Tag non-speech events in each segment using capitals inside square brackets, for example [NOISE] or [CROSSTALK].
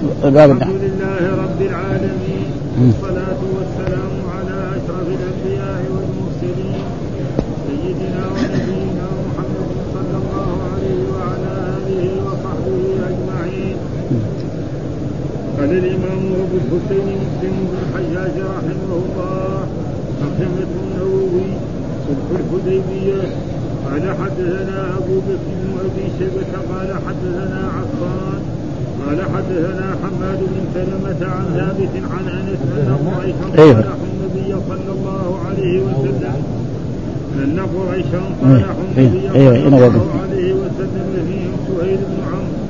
باب الحمد لله رب العالمين. والصلاة والسلام على أشرف الأنبياء والمرسلين. سيدنا ونبينا محمد صلى الله عليه وعلى آله وصحبه أجمعين. قال الإمام أبو الحسين مسلم بن الحجاج رحمه الله حكمة النووي صلح الحديبية. قال حدثنا أبو بكر بن أبي شيبة قال حدثنا عفان قال حدثنا حماد بن سلمة عن ثابت عن أنس أن قريشا أيوه. صالحوا النبي صلى الله عليه وسلم أن قريشا صالحوا النبي أيوه، صلى أنا الله. عليه وسلم فيهم سهيل بن عمرو.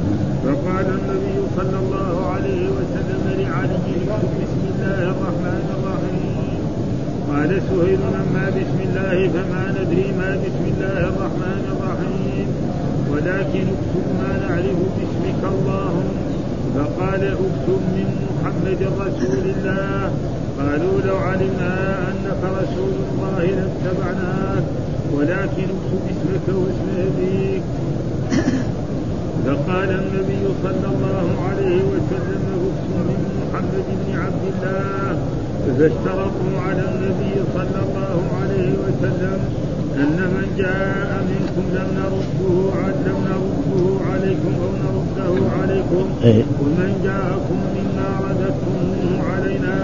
فقال النبي صلى الله عليه وسلم لعلي بسم الله الرحمن الرحيم. قال سهيل أما بسم الله فما ندري ما بسم الله الرحمن الرحيم. ولكن اكتب ما نعرف باسمك اللهم. فقال اكتب من محمد رسول الله. قالوا لو علمنا أنك رسول الله لاتبعناك ولكن اكتب اسمك واسم أبيك. فقال النبي صلى الله عليه وسلم اكتب من محمد بن عبد الله. فاشترطوا على النبي صلى الله عليه وسلم أن من جاء منكم لم نرده لم نرده عليكم أو نرده عليكم إيه. ومن جاءكم منا رددتموه علينا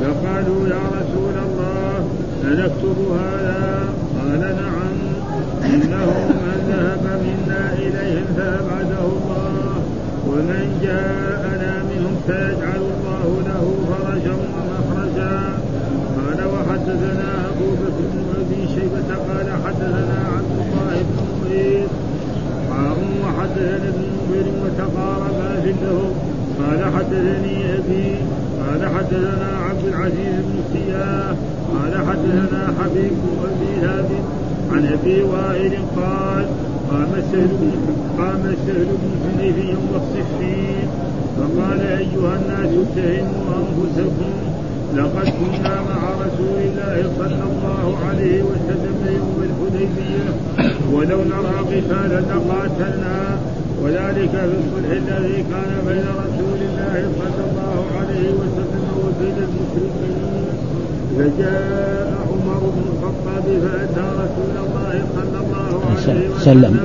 فقالوا يا رسول الله أنكتب هذا؟ قال نعم. إنه من ذهب منا إليهم فأبعده الله. ومن جاءنا منهم سيجعل الله له فرجا ومخرجا. قال وحدثنا أبي شيبة قال حدثنا عبد الله بن مغيث هارون وحدثنا ابن نمير وتقاربا في قال حدثني أبي قال حدثنا عبد العزيز بن سياح. قال حدثنا حبيب أبي ثابت عن أبي وائل قال قام سهل بن قام سهل بن حنيف يوم الصفين فقال أيها الناس اتهموا أنفسكم لقد كنا مع رسول الله صلى الله عليه وسلم يوم الحديبية ولو نرى قتالا لقاتلنا وذلك في الصلح الذي كان بين رسول الله صلى الله عليه وسلم وبين المشركين فجاء عمر بن الخطاب فأتى رسول الله صلى الله عليه سلم. وسلم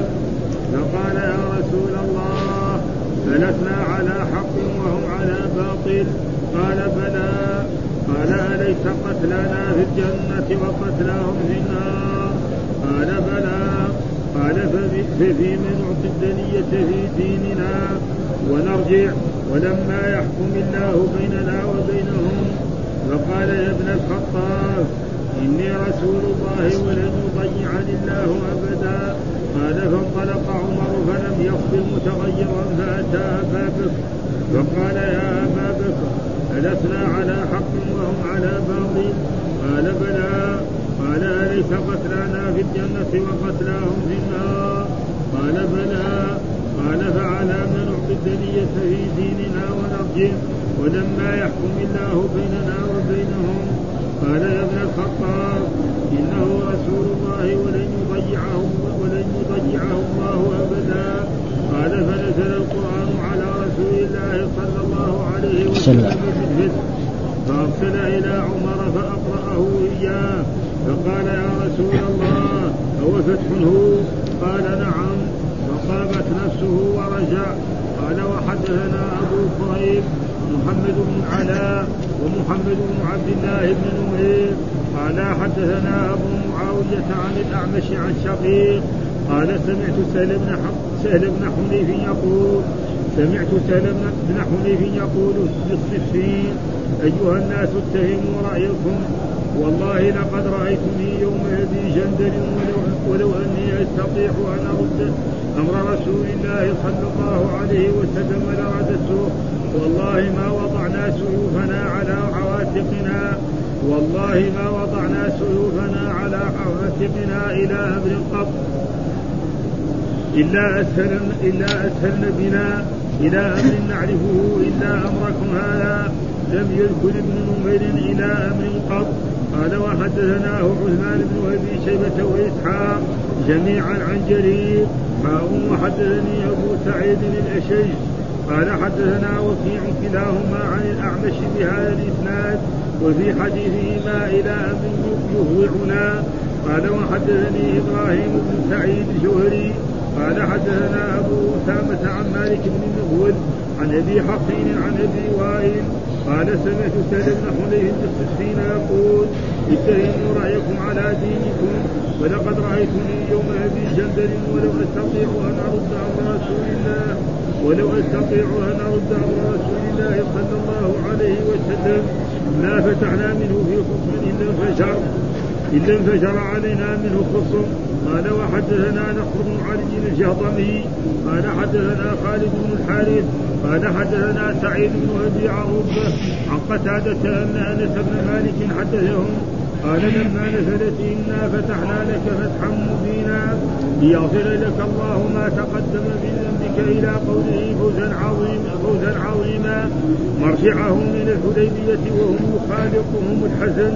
فقال يا رسول الله ألسنا على حق وهم على باطل. قال بلى. قال أليس قتلنا في الجنة وقتلاهم في النار؟ قال بلى. قال ففي- ففيما نعطي الدنية في ديننا. ونرجع. ولما يحكم الله بيننا وبينهم فقال يا ابن الخطاب إني رسول الله ولن يضيعني الله أبدا. قال فانطلق عمر فلم يصبر متغيرا فأتى أبا بكر. فقال يا أبا بكر ألسنا على حق وهم على باطل. قال بلى. قال أليس قتلانا في الجنة وقتلاهم في النار؟ قال بلى. قال فعلى ما نعطي الدنية في ديننا ونرجع ولما يحكم الله بيننا وبينهم. قال يا ابن الخطاب إنه رسول الله ولن يضيعه ولن يضيعه الله أبدا. قال فنزل القرآن على رسول الله صلى الله عليه وسلم. فأرسل إلى عمر فأقرأه إياه فقال يا رسول الله أو فتح هو قال نعم. فقامت نفسه ورجع. قال وحدثنا أبو كريب محمد بن علاء ومحمد بن عبد الله بن نمير. قال حدثنا أبو معاوية عن الأعمش عن شقيق قال سمعت سهل بن سهل بن حنيف يقول سمعت سهل بن حنيف يقول في الصفين أيها الناس اتهموا رأيكم. والله لقد رأيتني يوم أبي جندل ولو, ولو أني أستطيع أن أرد أمر رسول الله صلى الله عليه وسلم لرددته والله ما وضعنا سيوفنا على عواتقنا والله ما وضعنا سيوفنا على عواتقنا إلى أمر قط إلا أسهل إلا أسهلن بنا إلى أمر نعرفه إلا أمركم هذا. لم يذكر ابن نمير إلى أمر قط. قال وحدثناه عثمان بن أبي شيبة وإسحاق جميعا عن جرير. حاء وحدثني أبو سعيد الأشج. قال حدثنا وكيع كلاهما عن الأعمش بهذا الإسناد. وفي حديثهما إلى ان يهوعنا قال وحدثني إبراهيم بن سعيد الجوهري. قال حدثنا أبو أسامة عن مالك بن مغول عن أبي حقين عن أبي وائل قال سمعت سهل بن حنيف الصفين يقول اتهموا رأيكم على دينكم ولقد رأيتني يوم أبي جندل ولو أستطيع أن أرد أمر رسول الله ولو أستطيع أن أرد أمر رسول الله صلى الله عليه وسلم ما فتحنا منه في خصم إلا انفجر إلا انفجر علينا منه خصم قال وحدثنا نصر بن علي الجهضمي. قال حدثنا خالد بن الحارث. قال حدثنا سعيد بن أبي عروبة. عن قتادة أن أنس بن مالك حدثهم. قال لما نزلت إنا فتحنا لك فتحا مبينا ليغفر لك الله ما تقدم من ذنبك إلى قوله فوزا عظيما فوزا عظيما. مرجعه من الحديبية وهم يخالطهم الحزن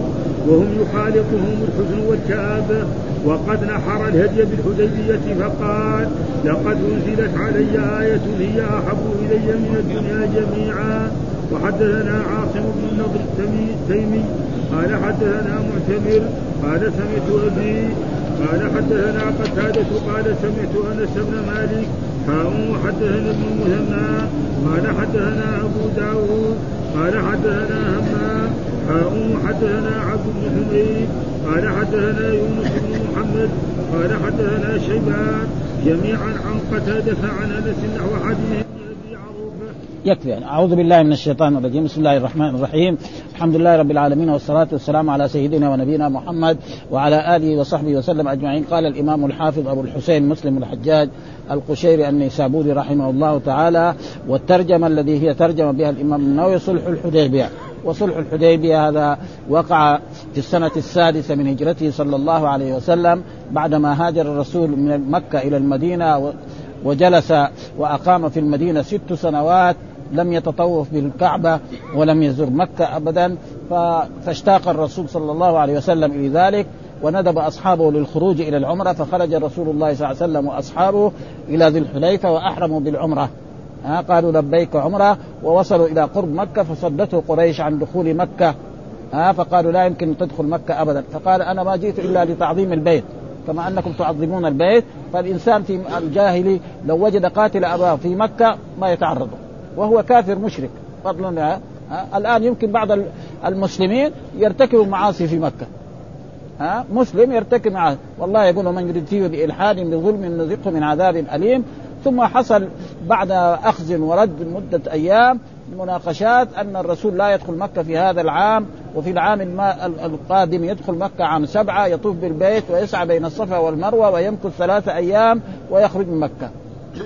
وهم يخالطهم الحزن والكآبة وقد نحر الهدي بالحديبية فقال لقد أنزلت علي آية هي أحب إلي من الدنيا جميعا. وحدثنا عاصم بن النضر التيمي قال حدثنا معتمر قال سمعت أبي قال حدثنا قتادة قال سمعت أنس بن مالك حاء وحدثنا ابن المثنى قال حدثنا أبو داود قال حدثنا همام حاء حدثنا عبد بن حميد قال حدثنا يونس بن محمد قال حدثنا شيبان جميعا عن قتادة عن أنس نحو حديث. يكفي. يعني أعوذ بالله من الشيطان الرجيم. بسم الله الرحمن الرحيم. الحمد لله رب العالمين والصلاة والسلام على سيدنا ونبينا محمد وعلى آله وصحبه وسلم أجمعين. قال الإمام الحافظ أبو الحسين مسلم الحجاج القشيري النيسابوري رحمه الله تعالى والترجمة الذي هي ترجمة بها الإمام النووي صلح الحديبية. وصلح الحديبية هذا وقع في السنة السادسة من هجرته صلى الله عليه وسلم بعدما هاجر الرسول من مكة إلى المدينة وجلس وأقام في المدينة ست سنوات لم يتطوف بالكعبة ولم يزر مكة أبدا فاشتاق الرسول صلى الله عليه وسلم إلى ذلك وندب أصحابه للخروج إلى العمرة فخرج رسول الله صلى الله عليه وسلم وأصحابه إلى ذي الحليفة وأحرموا بالعمرة. ها قالوا لبيك عمرة ووصلوا إلى قرب مكة فصدته قريش عن دخول مكة. ها فقالوا لا يمكن تدخل مكة ابدا. فقال أنا ما جئت إلا لتعظيم البيت. كما أنكم تعظمون البيت فالإنسان في الجاهلي لو وجد قاتل أباه في مكة ما يتعرض. وهو كافر مشرك. فضلا الآن يمكن بعض المسلمين يرتكبوا معاصي في مكة. ها؟ مسلم يرتكب معه والله يقول من يريد فيه بإلحاد بظلم نذقه من عذاب أليم. ثم حصل بعد أخذ ورد مدة أيام مناقشات أن الرسول لا يدخل مكة في هذا العام وفي العام القادم يدخل مكة عام سبعة يطوف بالبيت ويسعى بين الصفا والمروة ويمكث ثلاثة أيام ويخرج من مكة.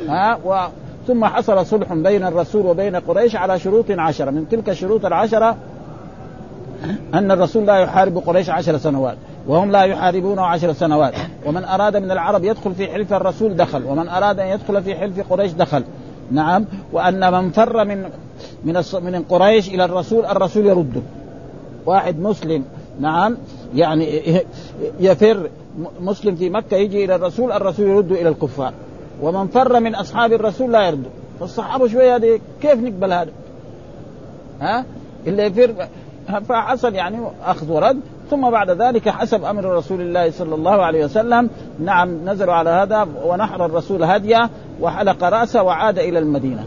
ها؟ و ثم حصل صلح بين الرسول وبين قريش على شروط عشرة. من تلك الشروط العشرة أن الرسول لا يحارب قريش عشر سنوات وهم لا يحاربونه عشر سنوات. ومن أراد من العرب يدخل في حلف الرسول دخل ومن أراد أن يدخل في حلف قريش دخل. نعم وأن من فر من من من قريش إلى الرسول الرسول يرده واحد مسلم نعم يعني [LAUGHS] يفر مسلم في مكة يجي إلى الرسول الرسول يرده إلى الكفار. ومن فر من أصحاب الرسول لا يرده فالصحابة شوية هذه كيف نقبل هذا؟ ها؟ اللي يفر. فحصل يعني أخذ ورد. ثم بعد ذلك حسب أمر رسول الله صلى الله عليه وسلم. نعم نزلوا على هذا ونحر الرسول هدية وحلق رأسه وعاد إلى المدينة.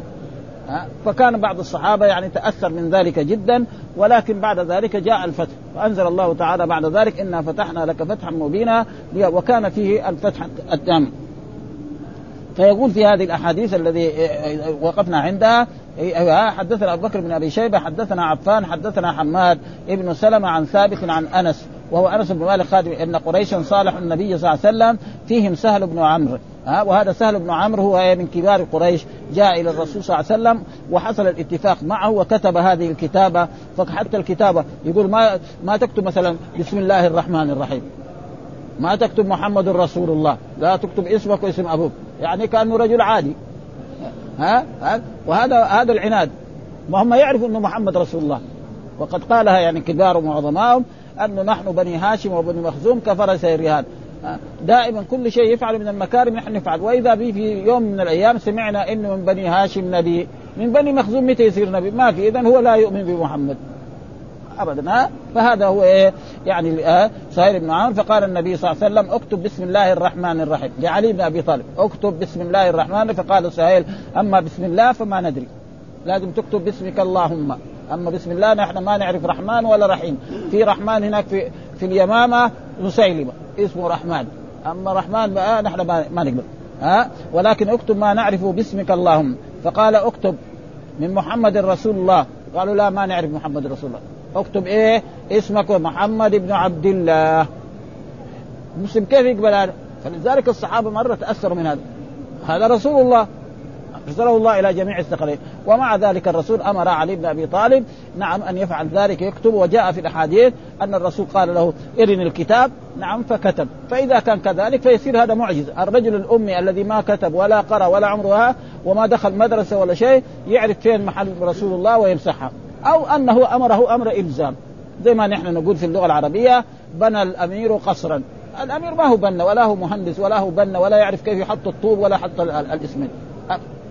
فكان بعض الصحابة يعني تأثر من ذلك جدا. ولكن بعد ذلك جاء الفتح. فأنزل الله تعالى بعد ذلك إنا فتحنا لك فتحا مبينا. وكان فيه الفتح التام فيقول في هذه الأحاديث الذي وقفنا عندها. حدثنا أبو بكر بن أبي شيبة حدثنا عفان حدثنا حماد ابن سلمة عن ثابت عن أنس وهو أنس بن مالك خادم إن قريشا صالحوا النبي صلى الله عليه وسلم فيهم سهل بن عمرو. ها وهذا سهل بن عمرو هو من كبار قريش جاء إلى الرسول صلى الله عليه وسلم وحصل الاتفاق معه وكتب هذه الكتابة فحتى الكتابة. يقول ما ما تكتب مثلا بسم الله الرحمن الرحيم. ما تكتب محمد رسول الله. لا تكتب اسمك واسم أبوك. يعني كأنه رجل عادي. ها, ها؟ وهذا هذا العناد. ما هم يعرفوا إنه محمد رسول الله. وقد قالها يعني كبارهم وعظمائهم أنه نحن بني هاشم وبني مخزوم كفرس الرهان دائما كل شيء يفعل من المكارم نحن نفعل وإذا به في يوم من الأيام سمعنا إنه من بني هاشم نبي. من بني مخزوم متى يصير نبي؟ ما في. اذا هو لا يؤمن بمحمد. ابدا ها؟ فهذا هو إيه؟ يعني آه سهيل بن عامر فقال النبي صلى الله عليه وسلم اكتب بسم الله الرحمن الرحيم. لعلي بن أبي طالب اكتب بسم الله الرحمن فقال سهيل أما بسم الله فما ندري. لازم تكتب باسمك اللهم. أما بسم الله نحن ما نعرف رحمن ولا رحيم. في رحمن هناك في في اليمامة مسيلمه اسمه رحمن. أما رحمن بقى نحن ما, نقبل ها؟ ولكن اكتب ما نعرفه باسمك اللهم. فقال اكتب من محمد رسول الله. قالوا لا ما نعرف محمد رسول الله. اكتب إيه؟ اسمك محمد بن عبد الله. مسلم كيف يقبل هذا؟ فلذلك الصحابة مرة تأثروا من هذا. هذا رسول الله. أرسله الله إلى جميع الثقلين. ومع ذلك الرسول أمر علي بن أبي طالب نعم أن يفعل ذلك يكتب. وجاء في الأحاديث أن الرسول قال له ارني الكتاب. نعم فكتب. فإذا كان كذلك فيصير هذا معجزه الرجل الأمي الذي ما كتب ولا قرأ ولا عمرها وما دخل مدرسة ولا شيء يعرف فين محل رسول الله ويمسحها أو أنه أمره أمر إلزام. زي ما نحن نقول في اللغة العربية بنى الأمير قصرا. الأمير ما هو بنى ولا هو مهندس ولا هو بنى ولا يعرف كيف يحط الطوب ولا يحط الاسمنت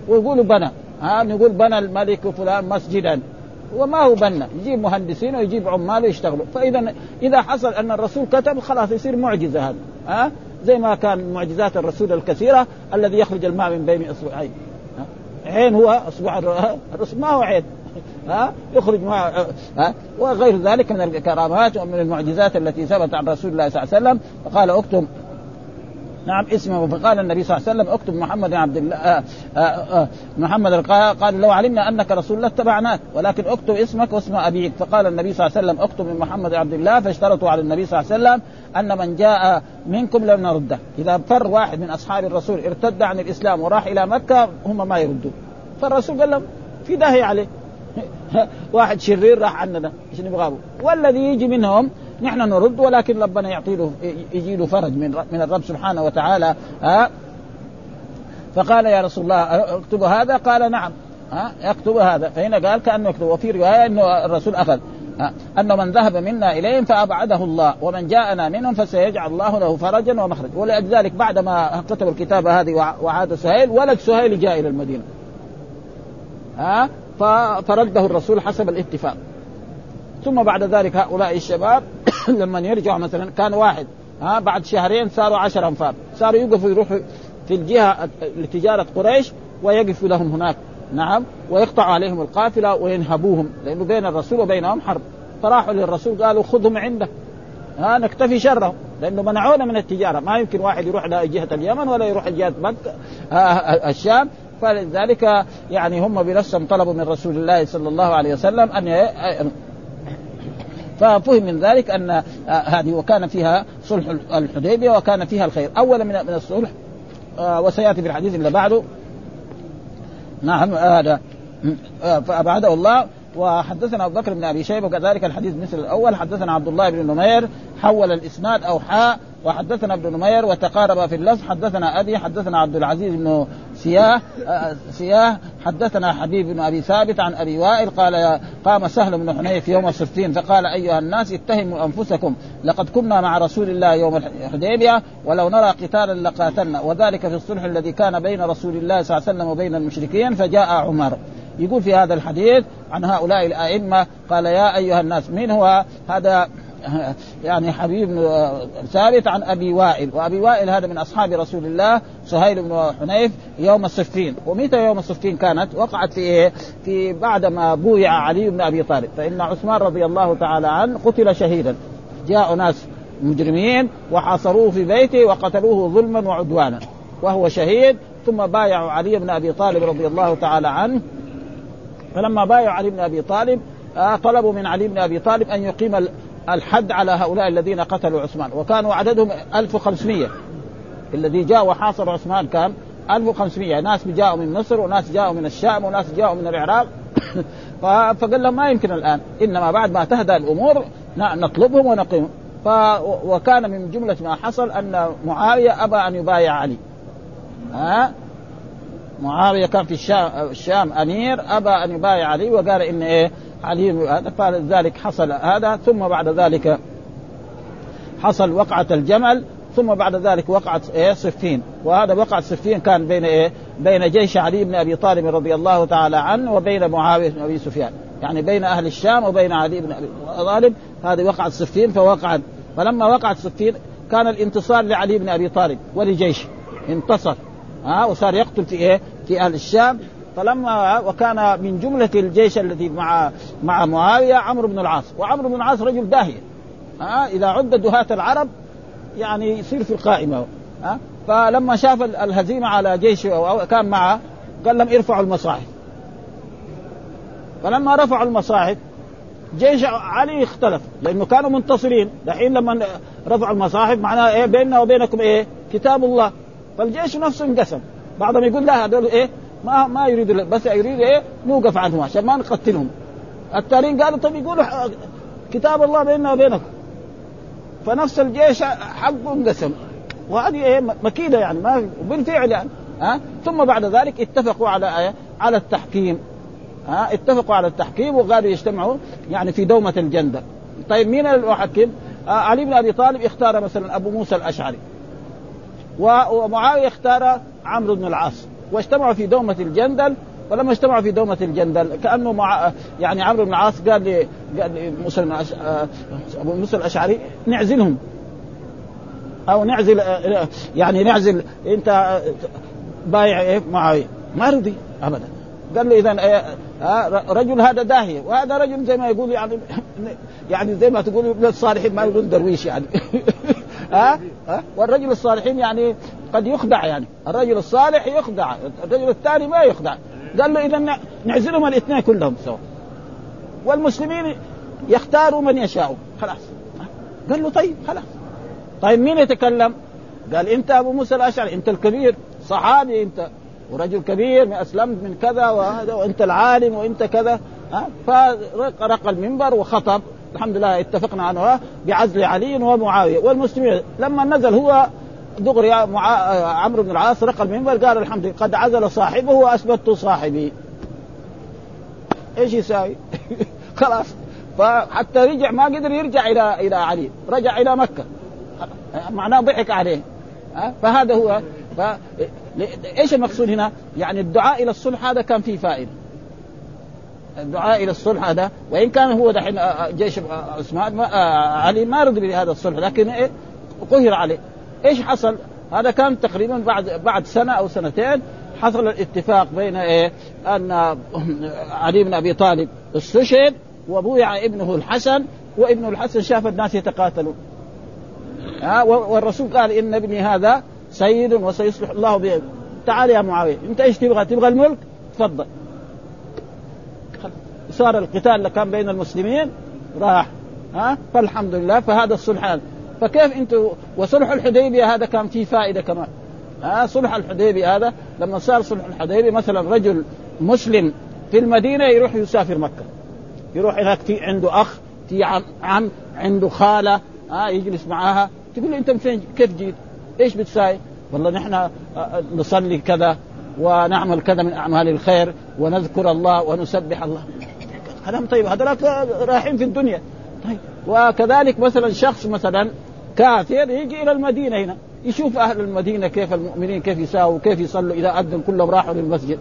ويقولوا بنى. ها نقول بنى الملك فلان مسجدا. وما هو بنى. يجيب مهندسين ويجيب عمال ويشتغلوا. فإذا إذا حصل أن الرسول كتب خلاص يصير معجزة هذا ها؟ زي ما كان معجزات الرسول الكثيرة الذي يخرج الماء من بين اصبعين عين هو أصبع [LAUGHS] الرسول. ما هو عين؟ ها؟ يخرج ما ها؟ وغير ذلك من الكرامات ومن المعجزات التي ثبت عن رسول الله صلى الله عليه وسلم. فقال اكتب. نعم اسمه. فقال النبي صلى الله عليه وسلم اكتب محمد عبد الله آآ آه، آآ آه، محمد قال لو علمنا أنك رسول الله اتبعناك ولكن اكتب اسمك واسم أبيك. فقال النبي صلى الله عليه وسلم اكتب من محمد عبد الله. فاشترطوا على النبي صلى الله عليه وسلم أن من جاء منكم لن نرده. إذا فر واحد من أصحاب الرسول ارتد عن الإسلام وراح إلى مكة هم ما يردون. فالرسول قال لهم في داهيه عليه. [LAUGHS] واحد شرير راح عننا. إيش نبغاه والذي يجي منهم نحن نرد ولكن ربنا يعطي له يجي له فرج من من الرب سبحانه وتعالى. ها؟ فقال يا رسول الله اكتب هذا؟ قال نعم. ها؟ يكتب هذا. فهنا قال كأنه يكتب. وفي رواية أنه الرسول أخذ. أن من ذهب منا إليهم فأبعده الله ومن جاءنا منهم فسيجعل الله له فرجا ومخرجا. ولذلك بعد ما كتبوا الكتابة هذه وعاد سهيل ولد سهيل جاء إلى المدينة. ها؟ فرده الرسول حسب الاتفاق. ثم بعد ذلك هؤلاء الشباب [COUGHS] لما يرجعوا مثلا كان واحد ها بعد شهرين صاروا عشر أنفار. صاروا يوقفوا يروحوا في الجهة لتجارة قريش ويقفوا لهم هناك. نعم ويقطع عليهم القافلة وينهبوهم لأنه بين الرسول وبينهم حرب. فراحوا للرسول قالوا خذهم عندك ها نكتفي شرهم لأنه منعونا من التجارة. ما يمكن واحد يروح لجهه اليمن ولا يروح لجهه مكة الشام. فلذلك يعني هم بنفسهم طلبوا من رسول الله صلى الله عليه وسلم أن ففهم من ذلك أن آه، هذه وكان فيها صلح الحديبية وكان فيها الخير. اولا من الصلح آه، وسيأتي في الحديث اللي بعده نعم هذا. آه، فأبعده الله. وحدثنا أبو بكر بن أبي شيبة وكذلك الحديث مثل الأول. حدثنا عبد الله بن نمير حول الإسناد أو حاء وحدثنا ابن نمير وتقارب في اللفظ. حدثنا أبي حدثنا عبد العزيز بن سياه آه، سياه. حدثنا حبيب بن أبي ثابت عن أبي وائل قال قام سهل بن حنيف يوم الصفين فقال أيها الناس اتهموا أنفسكم لقد كنا مع رسول الله يوم الحديبية ولو نرى قتالا لقاتلنا. وذلك في الصلح الذي كان بين رسول الله صلى الله عليه وسلم وبين المشركين فجاء عمر. يقول في هذا الحديث عن هؤلاء الأئمة قال يا أيها الناس من هو هذا يعني حبيب بن ثابت عن أبي وائل. وأبي وائل هذا من أصحاب رسول الله سهيل بن حنيف يوم الصفين. ومتى يوم الصفين كانت؟ وقعت في إيه؟ في بعد ما بويع علي بن أبي طالب. فإن عثمان رضي الله تعالى عنه قتل شهيدا. جاء ناس مجرمين وحاصروه في بيته وقتلوه ظلما وعدوانا. وهو شهيد. ثم بايعوا علي بن أبي طالب رضي الله تعالى عنه. فلما بايعوا علي بن أبي طالب آه طلبوا من علي بن أبي طالب أن يقيم الحد على هؤلاء الذين قتلوا عثمان. وكانوا عددهم 1500 الذي جاء وحاصر عثمان كان 1500 ناس جاءوا من مصر وناس جاءوا من الشام وناس جاءوا من العراق. [COUGHS] فقال لهم ما يمكن الآن. إنما بعد ما تهدى الأمور نطلبهم ونقيم. ف وكان من جملة ما حصل أن معاوية أبى أن يبايع علي. ها؟ معاوية كان في الشام, الشام أمير أبى أن يبايع علي وقال إن إيه؟ علي هذا فلذلك حصل هذا ثم بعد ذلك حصل وقعة الجمل ثم بعد ذلك وقعت إيه؟ صفين. وهذا وقعة صفين كان بين إيه؟ بين جيش علي بن أبي طالب رضي الله تعالى عنه وبين معاوية بن أبي سفيان. يعني بين أهل الشام وبين علي بن أبي طالب هذه وقعت صفين فوقعت. فلما وقعت صفين كان الانتصار لعلي بن أبي طالب ولجيشه انتصر. ها وصار يقتل في إيه؟ في أهل الشام. فلما وكان من جملة الجيش الذي مع مع معاوية عمرو بن العاص وعمرو بن العاص رجل داهيه ها؟ إذا عد دهاة العرب يعني يصير في القائمة. ها؟ فلما شاف الهزيمة على جيشه كان معه قال لهم ارفعوا المصاحف. فلما رفعوا المصاحف جيش علي اختلف لأنه كانوا منتصرين. دحين لما رفعوا المصاحف معناها إيه؟ بيننا وبينكم إيه؟ كتاب الله. فالجيش نفسه انقسم. بعضهم يقول لا هذول إيه؟ ما ما يريد بس يريد إيه؟ نوقف عنهم عشان ما نقتلهم. التانيين قالوا طيب يقولوا كتاب الله بيننا وبينكم. فنفس الجيش حقه انقسم وهذه إيه؟ مكيدة يعني ما بالفعل يعني. ها؟ ثم بعد ذلك اتفقوا على إيه؟ على التحكيم. ها؟ اتفقوا على التحكيم وقالوا يجتمعوا يعني في دومة الجندل طيب مين المحكم؟ آه علي بن أبي طالب اختار مثلا أبو موسى الأشعري. ومعاوية اختار عمرو بن العاص. واجتمعوا في دومة الجندل فلما اجتمعوا في دومة الجندل كأنه مع يعني عمرو بن العاص قال لي قال آه، أبو موسى الأشعري نعزلهم. أو نعزل آه، يعني نعزل أنت بايع إيه؟ معاوية ما رضي أبدا. قال له آه، رجل هذا داهيه وهذا رجل زي ما يقول يعني يعني زي ما تقول ابن الصالحين ما يقول درويش يعني. [LAUGHS] ها؟ ها؟ والرجل الصالحين يعني قد يخدع يعني. الرجل الصالح يخدع الرجل الثاني ما يخدع. قال له إذا نعزلهم الاثنين كلهم سوا. والمسلمين يختاروا من يشاءوا. خلاص. قال له طيب خلاص. طيب مين يتكلم؟ قال أنت أبو موسى الأشعري أنت الكبير. صحابي أنت. ورجل كبير اسلمت من كذا وهذا وأنت العالم وأنت كذا. ها؟ فرق المنبر وخطب. الحمد لله اتفقنا عنه بعزل علي ومعاوية. والمسلمين لما نزل هو دغري مع عمرو بن العاص رق المنبر قال الحمد لله قد عزل صاحبه وأثبت صاحبي. إيش يساوي؟ [LAUGHS] خلاص. فحتى رجع ما قدر يرجع إلى إلى علي. رجع إلى مكة. معناه ضحك عليه. فهذا هو. ف... إيش المقصود هنا؟ يعني الدعاء إلى الصلح هذا كان فيه فائدة. الدعاء إلى الصلح هذا وإن كان هو دحين آه، آه، جيش آه، عثمان علي ما رضي بهذا الصلح لكن إيه قهر عليه إيش حصل؟ هذا كان تقريبا بعد بعد سنة أو سنتين حصل الاتفاق بين إيه؟ أن علي بن أبي طالب استشهد وبويع ابنه الحسن وابن الحسن شاف الناس يتقاتلون ها والرسول قال إن ابني هذا سيد وسيصلح الله به تعال يا معاوية أنت إيش تبغى؟ تبغى الملك؟ تفضل صار القتال اللي كان بين المسلمين راح ها؟ فالحمد لله فهذا الصلح. فكيف انت وصلح الحديبية هذا كان فيه فائدة كمان ها؟ صلح الحديبية هذا لما صار صلح الحديبية مثلا رجل مسلم في المدينة يروح يسافر مكة يروح هناك في عنده أخ في عم, عم عنده خالة ها؟ يجلس معاها تقول له أنت من فين كيف جيت؟ إيش بتساوي؟ والله نحن آه، آه، نصلي كذا ونعمل كذا من أعمال الخير ونذكر الله ونسبح الله. كلام طيب هذول رايحين في الدنيا. طيب وكذلك مثلا شخص مثلا كافر يجي إلى المدينة هنا يشوف أهل المدينة كيف المؤمنين كيف يساووا كيف يصلوا إذا أذن كلهم راحوا للمسجد.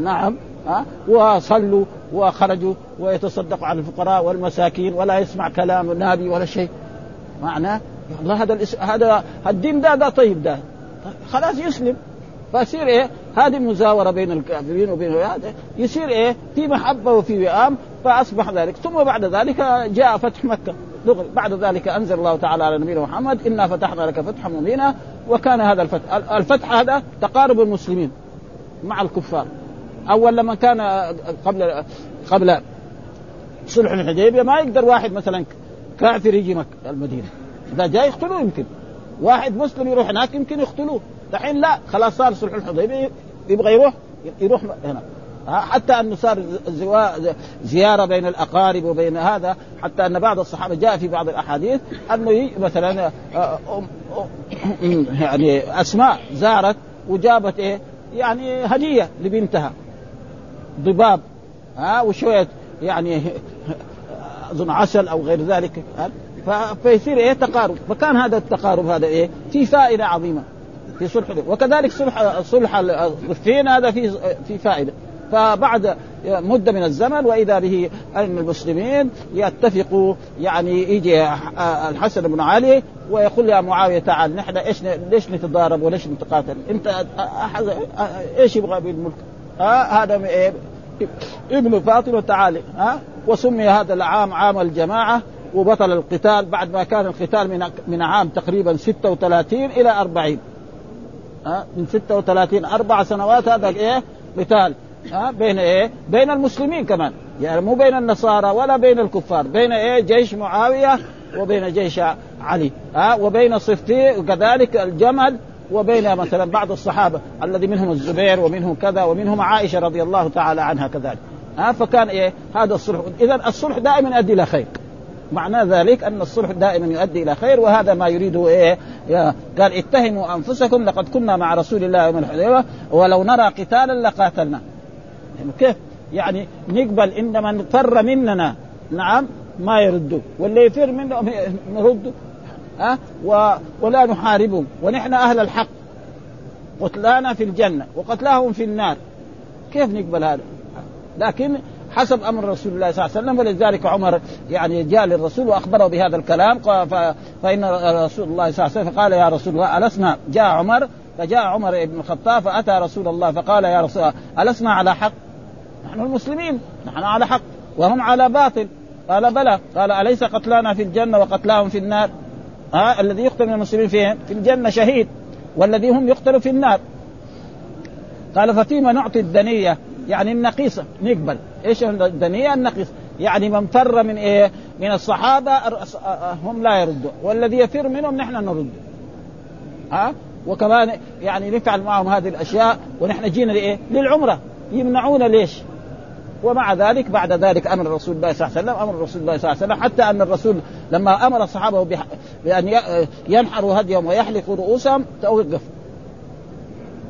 نعم ها وصلوا وخرجوا ويتصدقوا على الفقراء والمساكين ولا يسمع كلام النبي ولا شيء. معناه الله هذا هذا الدين ده ده طيب ده. خلاص يسلم. فيصير إيه؟ هذه مزاورة بين الكافرين وبين هذا. يصير إيه؟ في محبة وفي وئام فأصبح ذلك. ثم بعد ذلك جاء فتح مكة. دغري بعد ذلك أنزل الله تعالى على نبينا محمد إنا فتحنا لك فتحا مبينا وكان هذا الفتح. الفتح هذا تقارب المسلمين مع الكفار. أول لما كان قبل قبل صلح الحديبية ما يقدر واحد مثلا كافر يجي مكه المدينة. إذا جاء يقتلوه يمكن. واحد مسلم يروح هناك يمكن يقتلوه. دحين لا خلاص صار صلح الحديبية يبغى يروح يروح هنا. حتى أنه صار زيارة بين الأقارب وبين هذا حتى أن بعض الصحابة جاء في بعض الأحاديث أنه مثلا آه، يعني أسماء زارت وجابت إيه يعني هدية لبنتها. ضباب ها وشوية يعني أظن عسل أو غير ذلك. فيصير إيه تقارب. فكان هذا التقارب هذا إيه في فائدة عظيمة. في صلح وكذلك صلح صلح الصفين هذا في في فائدة. فبعد مدة من الزمن وإذا به أن المسلمين يتفقوا يعني يجي الحسن بن علي ويقول يا معاوية تعال نحن إيش ليش نتضارب وليش نتقاتل؟ أنت إيش يبغى بالملك ها؟ هذا إيه ابن فاطمة تعالي ها؟ وسمي هذا العام عام الجماعة وبطل القتال بعد ما كان القتال من من عام تقريبا 36 إلى 40 ها من 36 أربع سنوات هذا إيه. قتال ها بين إيه بين المسلمين كمان. يعني مو بين النصارى ولا بين الكفار بين إيه جيش معاوية وبين جيش علي. ها وبين صفتي وكذلك الجمل وبين مثلا بعض الصحابة الذي منهم الزبير ومنهم كذا ومنهم عائشة رضي الله تعالى عنها كذلك. ها فكان إيه هذا الصلح. اذا الصلح دائما يؤدي إلى خير. معنى ذلك أن الصلح دائما يؤدي إلى خير وهذا ما يريده إيه؟ قال اتهموا أنفسكم لقد كنا مع رسول الله يوم الحديبيه ولو نرى قتالا لقاتلنا. يعني كيف؟ يعني نقبل إن من فر مننا نعم ما يردوا واللي يفر منه نرده ها؟ و... ولا نحاربهم. ونحن أهل الحق. قتلانا في الجنة وقتلاهم في النار. كيف نقبل هذا؟ لكن حسب أمر رسول الله صلى الله عليه وسلم. ولذلك عمر يعني جاء للرسول وأخبره بهذا الكلام. فإن رسول الله صلى الله عليه وسلم فقال يا رسول الله ألسنا؟ جاء عمر فجاء عمر بن الخطاب فأتى رسول الله فقال يا رسول الله ألسنا على حق؟ نحن المسلمين نحن على حق وهم على باطل. قال بلى. قال أليس قتلانا في الجنة وقتلاهم في النار؟ ها الذي يقتل من المسلمين فين؟ في الجنة شهيد والذي هم يقتلوا في النار. قال ففيما نعطي الدنية؟ يعني النقيصة نقبل. إيش الدنية النقيصة يعني من فر من إيه؟ من الصحابة هم لا يردوا والذي يفر منهم نحن نرد. ها؟ وكمان يعني نفعل معهم هذه الأشياء ونحن جينا لإيه؟ للعمرة. يمنعونا ليش؟ ومع ذلك بعد ذلك أمر رسول الله صلى الله عليه وسلم. أمر رسول الله صلى الله عليه وسلم. حتى أن الرسول لما أمر الصحابه بأن ينحروا هديهم ويحلقوا رؤوسهم توقف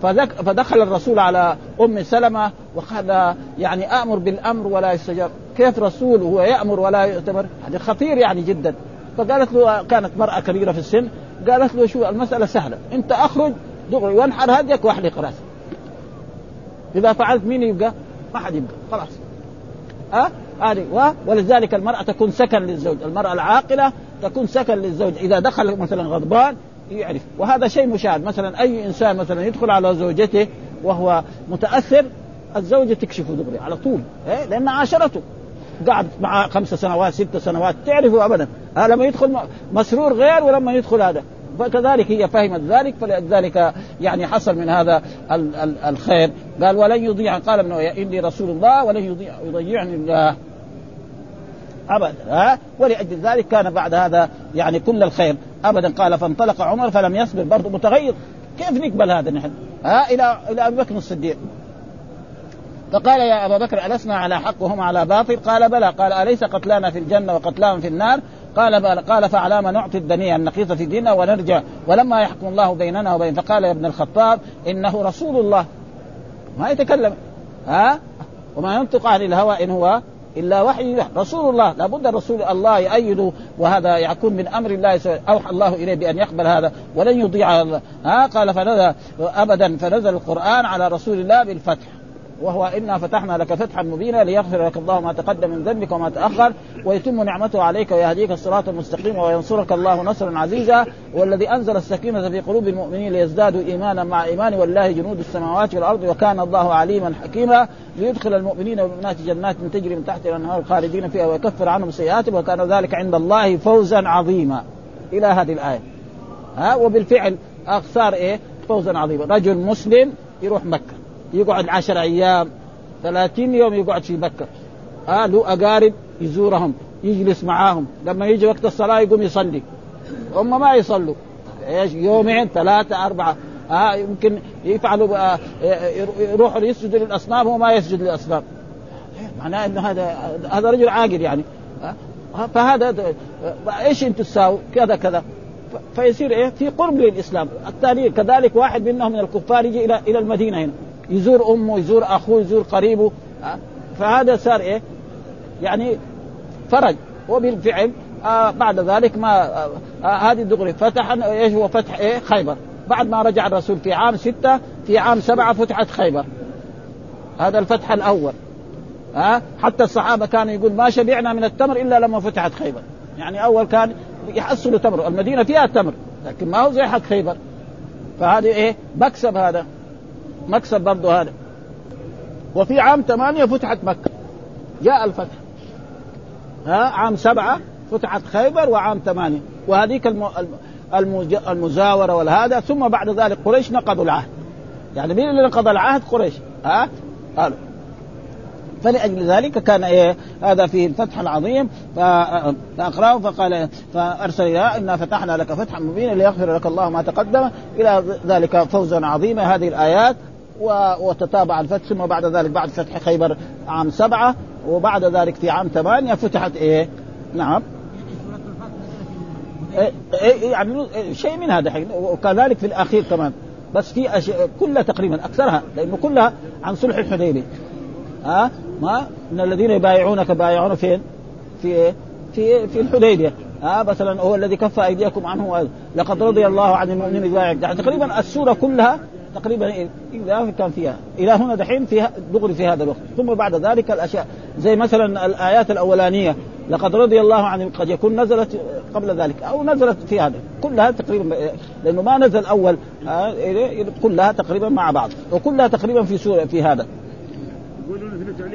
فدخل الرسول على أم سلمة وقال يعني آمر بالأمر ولا يستجاب. كيف رسول هو يأمر ولا يؤتمر؟ هذا خطير يعني جدا. فقالت له كانت مرأة كبيرة في السن قالت له شو المسألة سهلة. أنت أخرج دغري وانحر هديك واحلق راسك إذا فعلت مين يبقى؟ ما حد يبقى. خلاص. ها؟ هذه. أه؟ ولذلك المرأة تكون سكن للزوج، المرأة العاقلة تكون سكن للزوج، إذا دخل مثلا غضبان يعرف، وهذا شيء مشاهد، مثلا أي إنسان مثلا يدخل على زوجته وهو متأثر الزوجة تكشفه دغري على طول، إيه؟ لأن عاشرته. قعد معه خمس سنوات ست سنوات تعرفه أبدا، هذا لما يدخل مسرور غير ولما يدخل هذا، فكذلك هي فهمت ذلك فلذلك يعني حصل من هذا الخير. قال ولن يضيع قال ابن إني رسول الله ولن يضيع يضيعني الله. ابدا. ها ولأجل ذلك كان بعد هذا يعني كل الخير. ابدا قال فانطلق عمر فلم يصبر برضه متغير. كيف نقبل هذا نحن؟ ها إلى إلى أبي بكر الصديق. فقال يا أبا بكر ألسنا على حق وهم على باطل؟ قال بلى. قال أليس قتلانا في الجنة وقتلاهم في النار؟ قال بل قال فعلى ما نعطي الدنيا النقيصة في ديننا ونرجع. ولما يحكم الله بيننا وبين فقال يا ابن الخطاب إنه رسول الله. ما يتكلم. ها؟ وما ينطق عن الهوى إن هو إلا وحي رسول الله لابد الرسول الله يأيده وهذا يكون من أمر الله أوحى الله إليه بأن يقبل هذا ولن يضيع ها قال فنزل ابدا فنزل القرآن على رسول الله بالفتح. وهو إنا فتحنا لك فتحا مبينا ليغفر لك الله ما تقدم من ذنبك وما تأخر ويتم نعمته عليك ويهديك الصراط المستقيم وينصرك الله نصرا عزيزا والذي أنزل السكينة في قلوب المؤمنين ليزدادوا إيمانا مع إيمان والله جنود السماوات والأرض وكان الله عليما حكيما ليدخل المؤمنين والمؤمنات جنات تجري من تحت الأنهار خالدين فيها ويكفر عنهم سيئاتهم وكان ذلك عند الله فوزا عظيما. إلى هذه الآية. ها وبالفعل صار إيه؟ فوزا عظيما. رجل مسلم يروح مكة. يقعد عشر أيام ثلاثين يوم يقعد في مكة. آه له أقارب يزورهم يجلس معاهم. لما يجي وقت الصلاة يقوم يصلي. هم ما يصلوا. إيش يومين ثلاثة أربعة. آه يمكن يفعلوا آه يروحوا يسجدوا للأصنام هو ما يسجد للأصنام. معناه إنه هذا هذا رجل عاقل يعني. آه فهذا إيش أنتم تساووا؟ كذا كذا. فيصير إيه في قرب للإسلام. الثاني كذلك واحد منهم من الكفار يجي إلى إلى المدينة هنا. يزور أمه يزور أخوه يزور قريبه فهذا صار إيه؟ يعني فرج. وبالفعل آه بعد ذلك ما آه آه هذه دغري فتح إيش هو فتح؟ إيه؟ خيبر. بعد ما رجع الرسول في عام ستة في عام سبعة فتحت خيبر. هذا الفتح الأول. ها؟ حتى الصحابة كانوا يقول ما شبعنا من التمر إلا لما فتحت خيبر. يعني أول كان يحصلوا تمر. المدينة فيها تمر لكن ما هو زي حق خيبر. فهذه إيه؟ مكسب هذا. مكسب برضه هذا. وفي عام ثمانية فتحت مكة. جاء الفتح. ها عام سبعة فتحت خيبر وعام ثمانية. وهذيك المزاورة والهذا. ثم بعد ذلك قريش نقضوا العهد. يعني مين اللي نقض العهد؟ قريش. ها؟ قالوا. فلأجل ذلك كان إيه؟ هذا في الفتح العظيم. فأقرأه فقال فأرسل إلى إنا فتحنا لك فتحا مبينا ليغفر لك الله ما تقدم. إلى ذلك فوزا عظيما. هذه الآيات وتتابع الفتح ثم بعد ذلك بعد فتح خيبر عام سبعة وبعد ذلك في عام ثمانية فتحت إيه؟ نعم. إيه, إيه يعني شيء من هذا وكذلك في الأخير كمان. بس في أشياء كلها تقريبا أكثرها لأنه كلها عن صلح الحديبية ها؟ ما؟ إن الذين يبايعونك بايعون فين؟ في في في الحديبية. ها؟ مثلا هو الذي كف أيديكم عنه لقد رضي الله عن المؤمنين اذا يعني تقريبا السورة كلها تقريبا إذا كان فيها إلى هنا دحين فيها دغري في هذا الوقت. ثم بعد ذلك الأشياء زي مثلا الآيات الأولانية لقد رضي الله عن قد يكون نزلت قبل ذلك أو نزلت في هذا. كلها تقريبا لأنه ما نزل أول كلها تقريبا مع بعض وكلها تقريبا في سورة في هذا.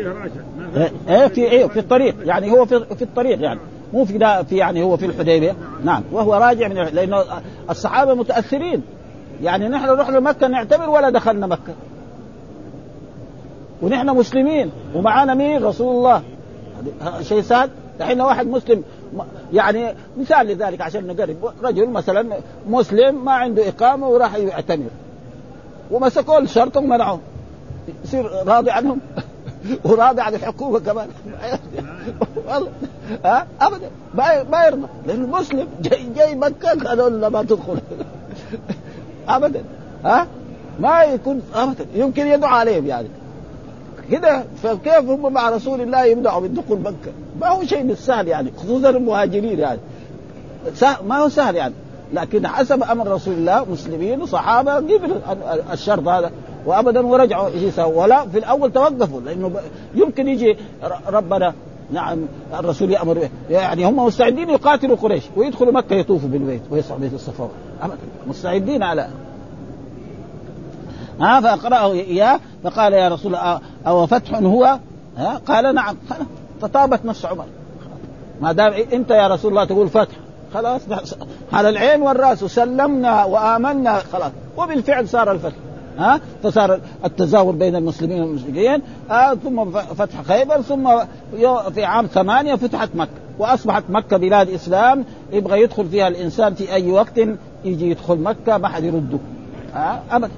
راشد. إيه في إيه في الطريق يعني هو في, في الطريق يعني. مو في في يعني هو في الحديبية. نعم وهو راجع من لأنه الصحابة متأثرين. يعني نحن رحنا مكه نعتبر ولا دخلنا مكة. ونحن مسلمين ومعانا مين؟ رسول الله. شيء سهل الحين واحد مسلم يعني مثال لذلك عشان نقرب. رجل مثلا مسلم ما عنده إقامة وراح يعتمر. ومسكوه الشرطة ومنعوه. يصير راضي عنهم. [LAUGHS] وراضي عن الحكومة كمان. [LAUGHS] والله. ها؟ ابدا. ما يرضى. لأنه مسلم جاي جاي مكة هذول ما تدخل. [LAUGHS] ابدا. ها؟ ما يكون ابدا. يمكن يدعو عليهم يعني. كده فكيف هم مع رسول الله يمنعوا من دخول مكة؟ ما هو شيء بالسهل يعني خصوصا المهاجرين يعني. ما هو سهل يعني. لكن حسب أمر رسول الله مسلمين وصحابة قبلوا الشرط هذا. وابدا ورجعوا ولا في الأول توقفوا لأنه يمكن يجي ربنا نعم الرسول يأمر به. يعني هم مستعدين يقاتلوا قريش ويدخلوا مكة يطوفوا بالبيت ويصعدوا بيت الصفا. مستعدين على. ها فاقراه إياه فقال يا رسول الله أو فتح هو؟ ها قال نعم. فطابت نفس عمر. ما دام أنت يا رسول الله تقول فتح. خلاص. على العين والرأس. وسلمنا وآمنا. خلاص. وبالفعل صار الفتح. ها؟ فصار التزاور بين المسلمين والمشركين آه ثم فتح خيبر ثم في عام ثمانية فتحت مكة وأصبحت مكة بلاد إسلام يبغى يدخل فيها الإنسان في أي وقت يجي يدخل مكة ما حد يرده. آه أبدا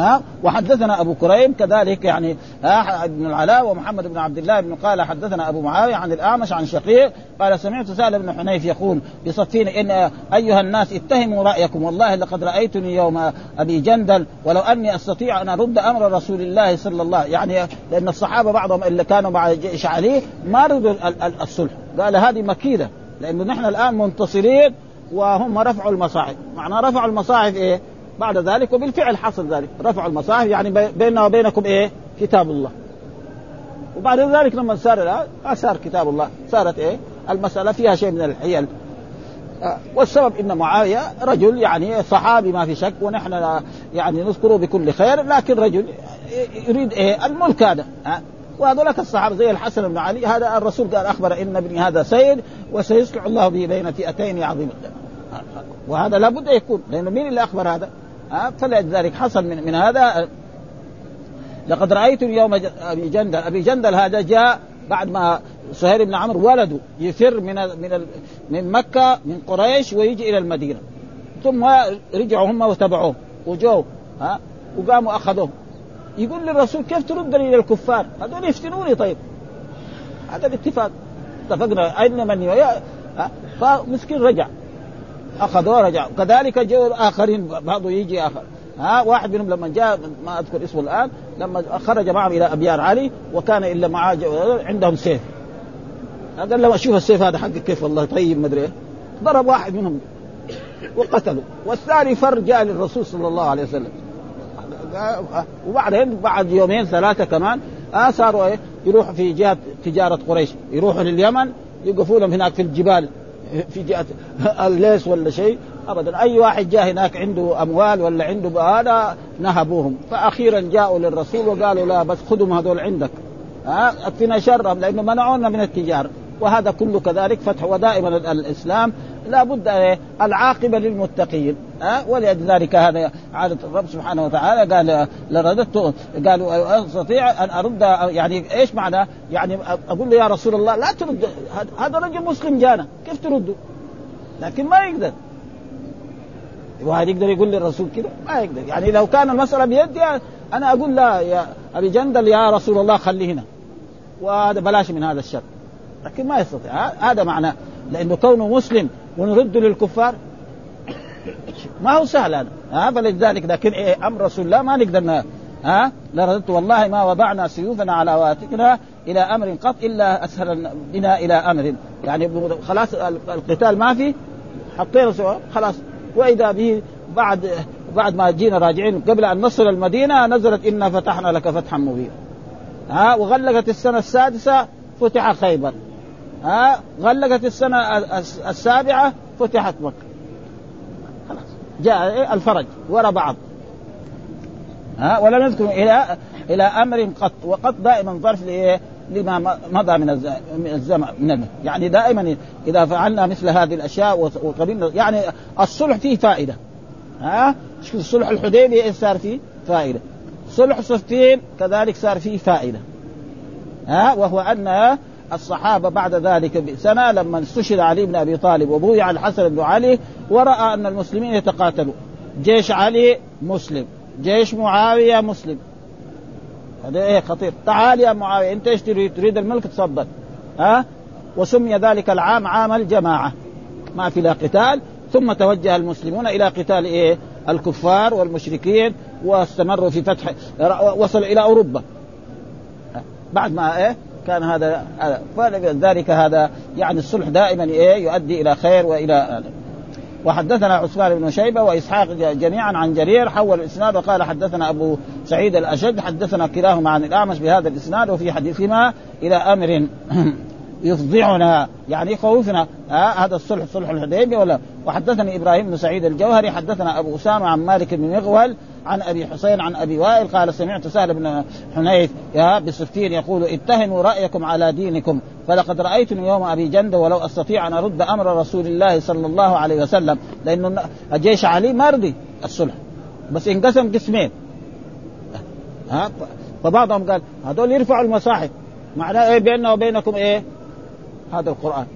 ها؟ وحدثنا أبو كريم كذلك يعني ها ابن العلاء ومحمد بن عبد الله بن قال حدثنا أبو معاوية عن الأعمش عن شقيق قال سمعت سهل بن حنيف يقول بصفين إن أيها الناس اتهموا رأيكم والله لقد رأيتني يوم أبي جندل ولو أني أستطيع أن أرد أمر رسول الله صلى الله يعني لأن الصحابة بعضهم اللي كانوا مع جيش علي ما رضوا الصلح. قال هذه مكيدة لأنه نحن الآن منتصرين وهم رفعوا المصاعب. معنى رفعوا المصاعب إيه؟ بعد ذلك وبالفعل حصل ذلك. رفعوا المصاحف يعني بيننا وبينكم إيه؟ كتاب الله. وبعد ذلك لما صار صار كتاب الله. صارت إيه؟ المسألة فيها شيء من الحيل. آه، والسبب إن معاوية رجل يعني صحابي ما في شك ونحن يعني نذكره بكل خير لكن رجل يريد إيه؟ الملك هذا. آه، وهذولك الصحابة زي الحسن بن علي هذا الرسول قال أخبر إن ابني هذا سيد وسيصلح الله به بين فئتين عظيمة. آه، وهذا لابد يكون لأنه مين اللي أخبر هذا؟ فلذلك حصل من, من هذا. لقد رأيت يوم أبي جندل أبي جندل هذا جاء بعد ما سهير بن عمرو ولده يفر من من من مكة من قريش ويجي إلى المدينة. ثم رجعوا هم وتبعوه وجو ها؟ وقاموا أخذوه. يقول للرسول كيف تردني إلى الكفار؟ هذول يفتنوني طيب. هذا الاتفاق. اتفقنا. أين من فمسكين رجع. اخذوه رجع كذلك جو الاخرين بعضه يجي آخر. ها واحد منهم لما جاء ما أذكر اسمه الآن لما خرج معهم إلى ابيار علي وكان إلا معاه عندهم سيف. قال له أشوف السيف هذا حقك كيف والله؟ طيب ما أدري ضرب واحد منهم وقتله والثاني فر جاء للرسول صلى الله عليه وسلم. وبعدين بعد يومين ثلاثة كمان آه صاروا إيه؟ يروحوا في جهة تجارة قريش. يروحوا لليمن يوقفوا لهم هناك في الجبال. في جهة الليس ولا شيء ابدا. أي واحد جاء هناك عنده أموال ولا عنده هذا نهبوهم. فاخيرا جاءوا للرسول وقالوا لا بس خذهم هذول عندك. أكفنا شرهم لأنه منعونا من التجارة. وهذا كله كذلك فتح ودائما الاسلام لابد العاقبة للمتقين. ها؟ ولذلك هذا عادة الرب سبحانه وتعالى قال لرددت قالوا أستطيع أن ارد يعني إيش معنى؟ يعني أقول له يا رسول الله لا ترد هذا رجل مسلم جانا كيف ترده؟ لكن ما يقدر. واحد يقدر يقول للرسول كذا ما يقدر. يعني لو كان المسألة بيدي أنا أقول لا يا أبي جندل يا رسول الله خليه هنا. وهذا بلاش من هذا الشر لكن ما يستطيع. هذا معناه لأنه كونه مسلم ونرده للكفار. ما هو سهل هذا. ها فلذلك لكن إيه أمر رسول الله ما نقدر ها لرددت والله ما وضعنا سيوفنا على واتقنا إلى أمر قط إلا أسهل بنا إلى أمر. يعني خلاص القتال ما في. حطينا خلاص. وإذا به بعد بعد ما جينا راجعين قبل أن نصل المدينة نزلت إنا فتحنا لك فتحا مبينا. ها وغلقت السنة السادسة فتح خيبر. ها غلقت السنة السابعة فتحت مكة. خلاص. جاء الفرج وراء بعض. ها ولم يذكر إلى إلى أمر قط وقط دائما ظرف؟ لما مضى من الزمن من يعني دائما إذا فعلنا مثل هذه الأشياء وقبلنا يعني الصلح فيه فائدة. ها؟ صلح الحديبيه إيش صار فيه؟ فائدة. صلح صفتين كذلك صار فيه فائدة. ها؟ وهو أن الصحابة بعد ذلك بسنه لما استشهد علي بن أبي طالب وبويع الحسن بن علي ورأى أن المسلمين يتقاتلوا جيش علي مسلم جيش معاوية مسلم. هذا إيه خطير. تعال يا معاوية أنت إيش تريد؟ تريد الملك تفضل ها؟ وسمي ذلك العام عام الجماعة. ما في لا قتال. ثم توجه المسلمون إلى قتال إيه؟ الكفار والمشركين واستمروا في فتح وصل إلى أوروبا. بعد ما إيه؟ كان هذا فلذلك هذا يعني الصلح دائما إيه يؤدي إلى خير وإلى وحدثنا عثمان بن شيبة وإسحاق جميعا عن جرير حول الإسناد وقال حدثنا أبو سعيد الأشد حدثنا كلاهما عن الأعمش بهذا الإسناد وفي حديثهما إلى أمر [CLEARS THROAT] يفضعنا يعني يخوفنا. آه هذا الصلح صلح الحديبية ولا وحدثني إبراهيم بن سعيد الجوهري حدثنا أبو أسامة عن مالك بن مغول عن أبي حسين عن أبي وائل قال سمعت سهل بن حنيف يا بسفتين يقول اتهموا رأيكم على دينكم فلقد رأيتني يوم أبي جند ولو أستطيع أن أرد أمر رسول الله صلى الله عليه وسلم لأنه الجيش علي ما رضي الصلح. بس انقسم قسمين. ها؟ فبعضهم قال هذول يرفعوا المصاحف. معناه إيه بيننا وبينكم إيه؟ هذا القرآن.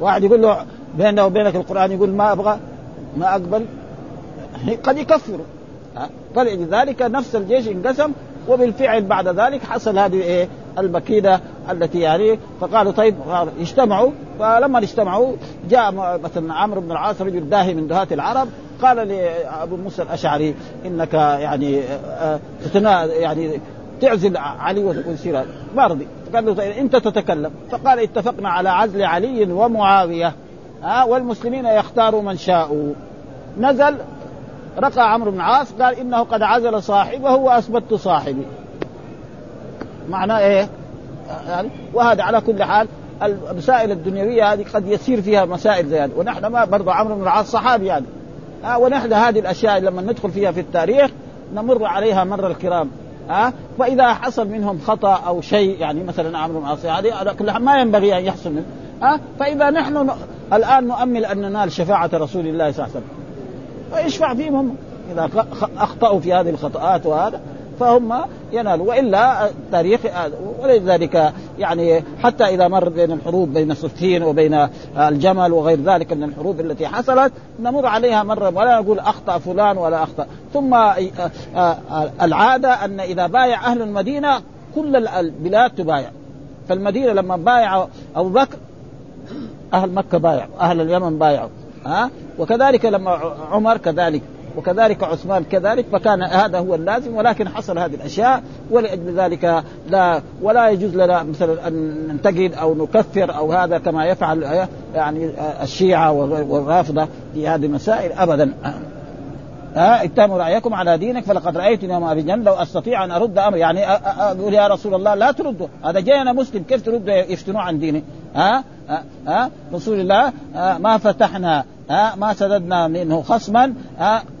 واحد يقول له بيننا وبينك القرآن يقول ما أبغى ما أقبل. قد يكفروا فلذلك نفس الجيش انقسم وبالفعل بعد ذلك حصل هذه إيه؟ المكيده التي يعني فقالوا طيب اجتمعوا. فلما اجتمعوا جاء مثلا عمرو بن العاص رجل داهي من دهاة العرب قال لابو موسى الأشعري إنك يعني آه يعني تعزل علي ويصير ما رضي. قال له طيب انت تتكلم. فقال اتفقنا على عزل علي ومعاوية. ها والمسلمين يختاروا من شاءوا. نزل رقى عمرو بن العاص قال إنه قد عزل صاحبه وأثبت صاحبي. معناه إيه؟ يعني وهذا على كل حال المسائل الدنيوية هذه قد يسير فيها مسائل زي هذه. ونحن ما برضه عمرو بن العاص صحابي يعني. آه ونحن هذه الأشياء لما ندخل فيها في التاريخ نمر عليها مر الكرام. ها آه فإذا حصل منهم خطأ أو شيء يعني مثلا عمرو بن العاص هذه ما ينبغي أن يحصل منه. آه فإذا نحن الآن نؤمل أن ننال شفاعة رسول الله صلى الله عليه وسلم. فيشفع فيهم. هم اذا أخطأوا في هذه الخطأات وهذا فهم ينالوا. وإلا التاريخ ولذلك يعني حتى إذا مر بين الحروب بين صفين وبين الجمل وغير ذلك من الحروب التي حصلت نمر عليها مرة ولا نقول أخطأ فلان ولا أخطأ. ثم العادة أن إذا بايع أهل المدينة كل البلاد تبايع. فالمدينة لما بايع أبو بكر أهل مكة بايعوا أهل اليمن بايعوا ها؟ وكذلك لما عمر كذلك وكذلك عثمان كذلك فكان هذا هو اللازم ولكن حصل هذه الأشياء ولأجل ذلك لا ولا يجوز لنا مثلا أن ننتقد أو نكفر أو هذا كما يفعل يعني الشيعة والرافضة في هذه المسائل ابدا. ها اتهموا رأيكم على دينك فلقد رأيتني يوم ابي لو أستطيع أن أرد أمر يعني أقول يا رسول الله لا ترده هذا جاي أنا مسلم كيف ترد يفتنوا عن ديني؟ ها ها رسول الله ما فتحنا ما سددنا منه خصما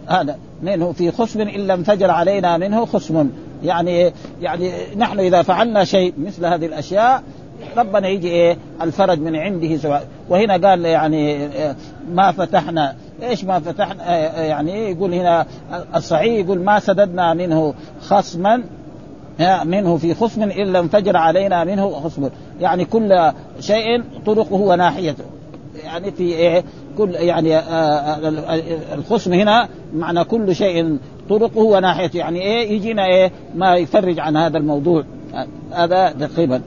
هذا منه في خصم الا انفجر علينا منه خصم. يعني يعني نحن إذا فعلنا شيء مثل هذه الأشياء ربنا يجي إيه؟ الفرج من عنده سواء. وهنا قال يعني ما فتحنا. إيش ما فتحنا؟ يعني يقول هنا الصحيح يقول ما سددنا منه خصما. منه في خصم الا انفجر علينا منه خصم. يعني كل شيء طرقه وناحيته. يعني في إيه؟ كل يعني الخصم هنا معنى كل شيء طرقه وناحيته. يعني إيه؟ يجينا إيه؟ ما يفرج عن هذا الموضوع. هذا تقريبا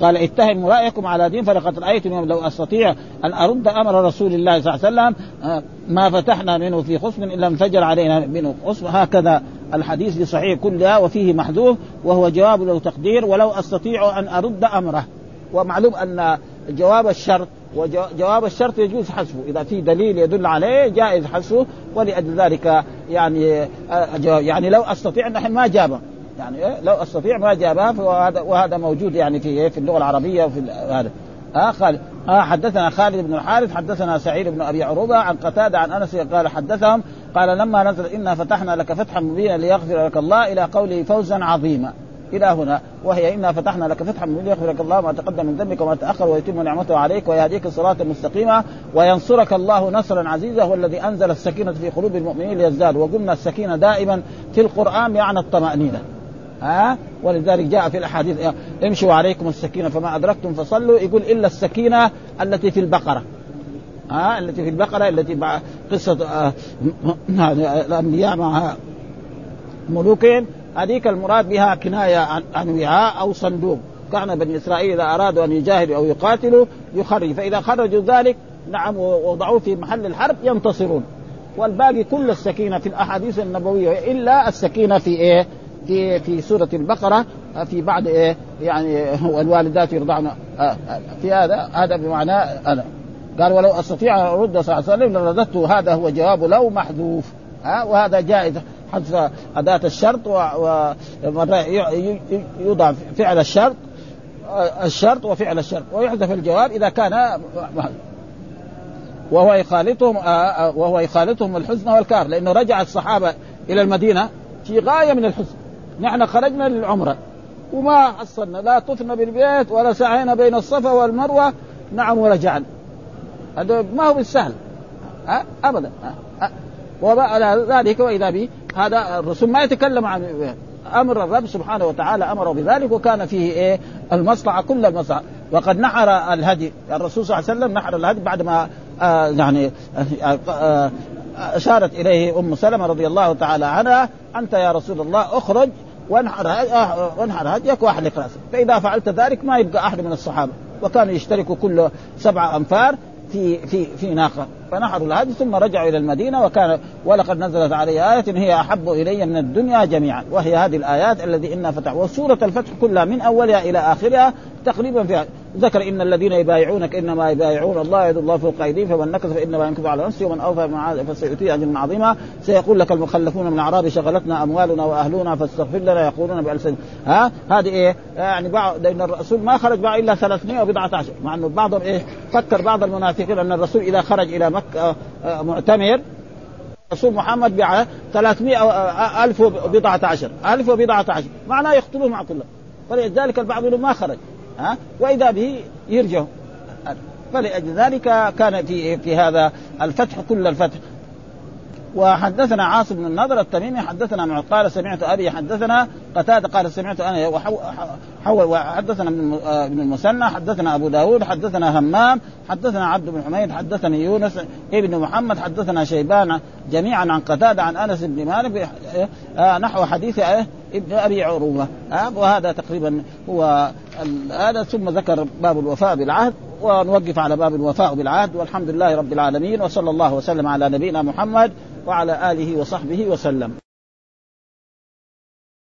قال اتهموا رأيكم على دين فلقد رأيتم لو أستطيع أن أرد أمر رسول الله صلى الله عليه وسلم ما فتحنا منه في خصم الا انفجر علينا منه خصم. هكذا الحديث في صحيح كلها وفيه محذوف وهو جواب له تقدير ولو أستطيع أن أرد أمره. ومعلوم أن جواب الشرط وجواب الشرط يجوز حذفه. إذا في دليل يدل عليه جائز حذفه ولأجل ذلك يعني يعني لو أستطيع نحن ما جابه. يعني لو أستطيع ما جابها وهذا وهذا موجود يعني في في اللغة العربية وفي هذا. آه قال آه حدثنا خالد بن الحارث حدثنا سعيد بن أبي عروبة عن قتادة عن أنس قال حدثهم قال لما نزل إنا فتحنا لك فتحا مبينا ليغفر لك الله إلى قوله فوزا عظيما. إلى هنا وهي إنا فتحنا لك فتحا مبينا ليغفر لك الله ما تقدم من ذنبك وما تأخر ويتم نعمته عليك ويهديك صراطا مستقيما وينصرك الله نصرا عزيزا هو الذي أنزل السكينة في قلوب المؤمنين ليزدادوا. وقلنا السكينة دائما في القرآن معنى الطمأنينة. ها؟ ولذلك جاء في الأحاديث امشوا عليكم السكينة فما أدركتم فصلوا يقول إلا السكينة التي في البقرة. ها؟ التي في البقرة التي مع قصة آه الأنبياء مع ملوكهم. هذيك المراد بها كناية عن, وعاء أو صندوق. كان بني إسرائيل إذا أرادوا أن يجاهدوا أو يقاتلوا يخرج فإذا خرجوا ذلك نعم ووضعوه في محل الحرب ينتصرون. والباقي كل السكينة في الأحاديث النبوية إلا السكينة في إيه؟ في في سورة البقرة في بعد إيه يعني والوالدات يرضعن في هذا هذا بمعنى أنا. قال ولو أستطيع أن أرد صلى الله عليه وسلم لرددته هذا هو جواب لو محذوف. ها وهذا جائز حذف أداة الشرط ومره يوضع فعل الشرط الشرط وفعل الشرط ويحذف الجواب إذا كان وهو يخالطهم وهو يخالطهم الحزن والكار لأنه رجع الصحابة إلى المدينة في غاية من الحزن. نحن خرجنا للعمرة. وما حصلنا لا طفنا بالبيت ولا سعينا بين الصفا والمروة. نعم ورجعنا هذا ما هو بالسهل. أه؟ أبدا. أه؟ وعلى ذلك وإذا به هذا الرسول ما يتكلم عن أمر الرب سبحانه وتعالى. أمره بذلك وكان فيه إيه؟ المصلحة كل المصلحة. وقد نحر الهدي. الرسول صلى الله عليه وسلم نحر الهدي بعد ما آه يعني آه آه أشارت إليه أم سلمة رضي الله تعالى عنها. أنت يا رسول الله أخرج وانحر وانحر هديك واحلق راسك فإذا فعلت ذلك ما يبقى أحد من الصحابة. وكانوا يشتركوا كل سبعة امتار في في في ناقة. فنحروا الهدي ثم رجعوا إلى المدينة وكان ولقد نزلت علي آية هي أحب إلي من الدنيا جميعا. وهي هذه الآيات الذي إنا فتح وسورة الفتح كلها من أولها إلى آخرها تقريبا فيها ذكر إن الذين يبايعونك إنما يبايعون الله يد الله فوق أيديهم فمن نكث فإنما ينكث على نفسه ومن أوفى بما فسيؤتيه أجرا عظيما. سيقول لك المخلفون من الأعراب شغلتنا أموالنا وأهلنا فاستغفر لنا يقولون بالسن ها؟ هذه إيه؟ يعني بعض لأن الرسول ما خرج معه إلا 300 وبضعة عشر مع إنه بعضهم إيه؟ فكر بعض المنافقين أن الرسول إذا خرج إلى مكة معتمر الرسول محمد بيع 300 ألف وبضعة عشر. ألف وبضعة عشر. معناه يقتلوه مع كله. فلذلك البعض منهم ما خرج. ها؟ وإذا به يرجع. فلأجل ذلك كان في في هذا الفتح كل الفتح. وحدثنا عاصم بن النضر التميمي حدثنا قال سمعت أبي حدثنا قتادة قال سمعت أنا وحول وحدثنا ابن المثنى حدثنا أبو داود حدثنا همام حدثنا عبد بن حميد حدثني يونس ابن محمد حدثنا شيبان جميعا عن قتادة عن أنس بن مالك نحو حديث ابن أبي عروبة وهذا تقريبا هو هذا ثم ذكر باب الوفاء بالعهد ونوقف على باب الوفاء بالعهد والحمد لله رب العالمين وصلى الله وسلم على نبينا محمد وعلى آله وصحبه وسلم.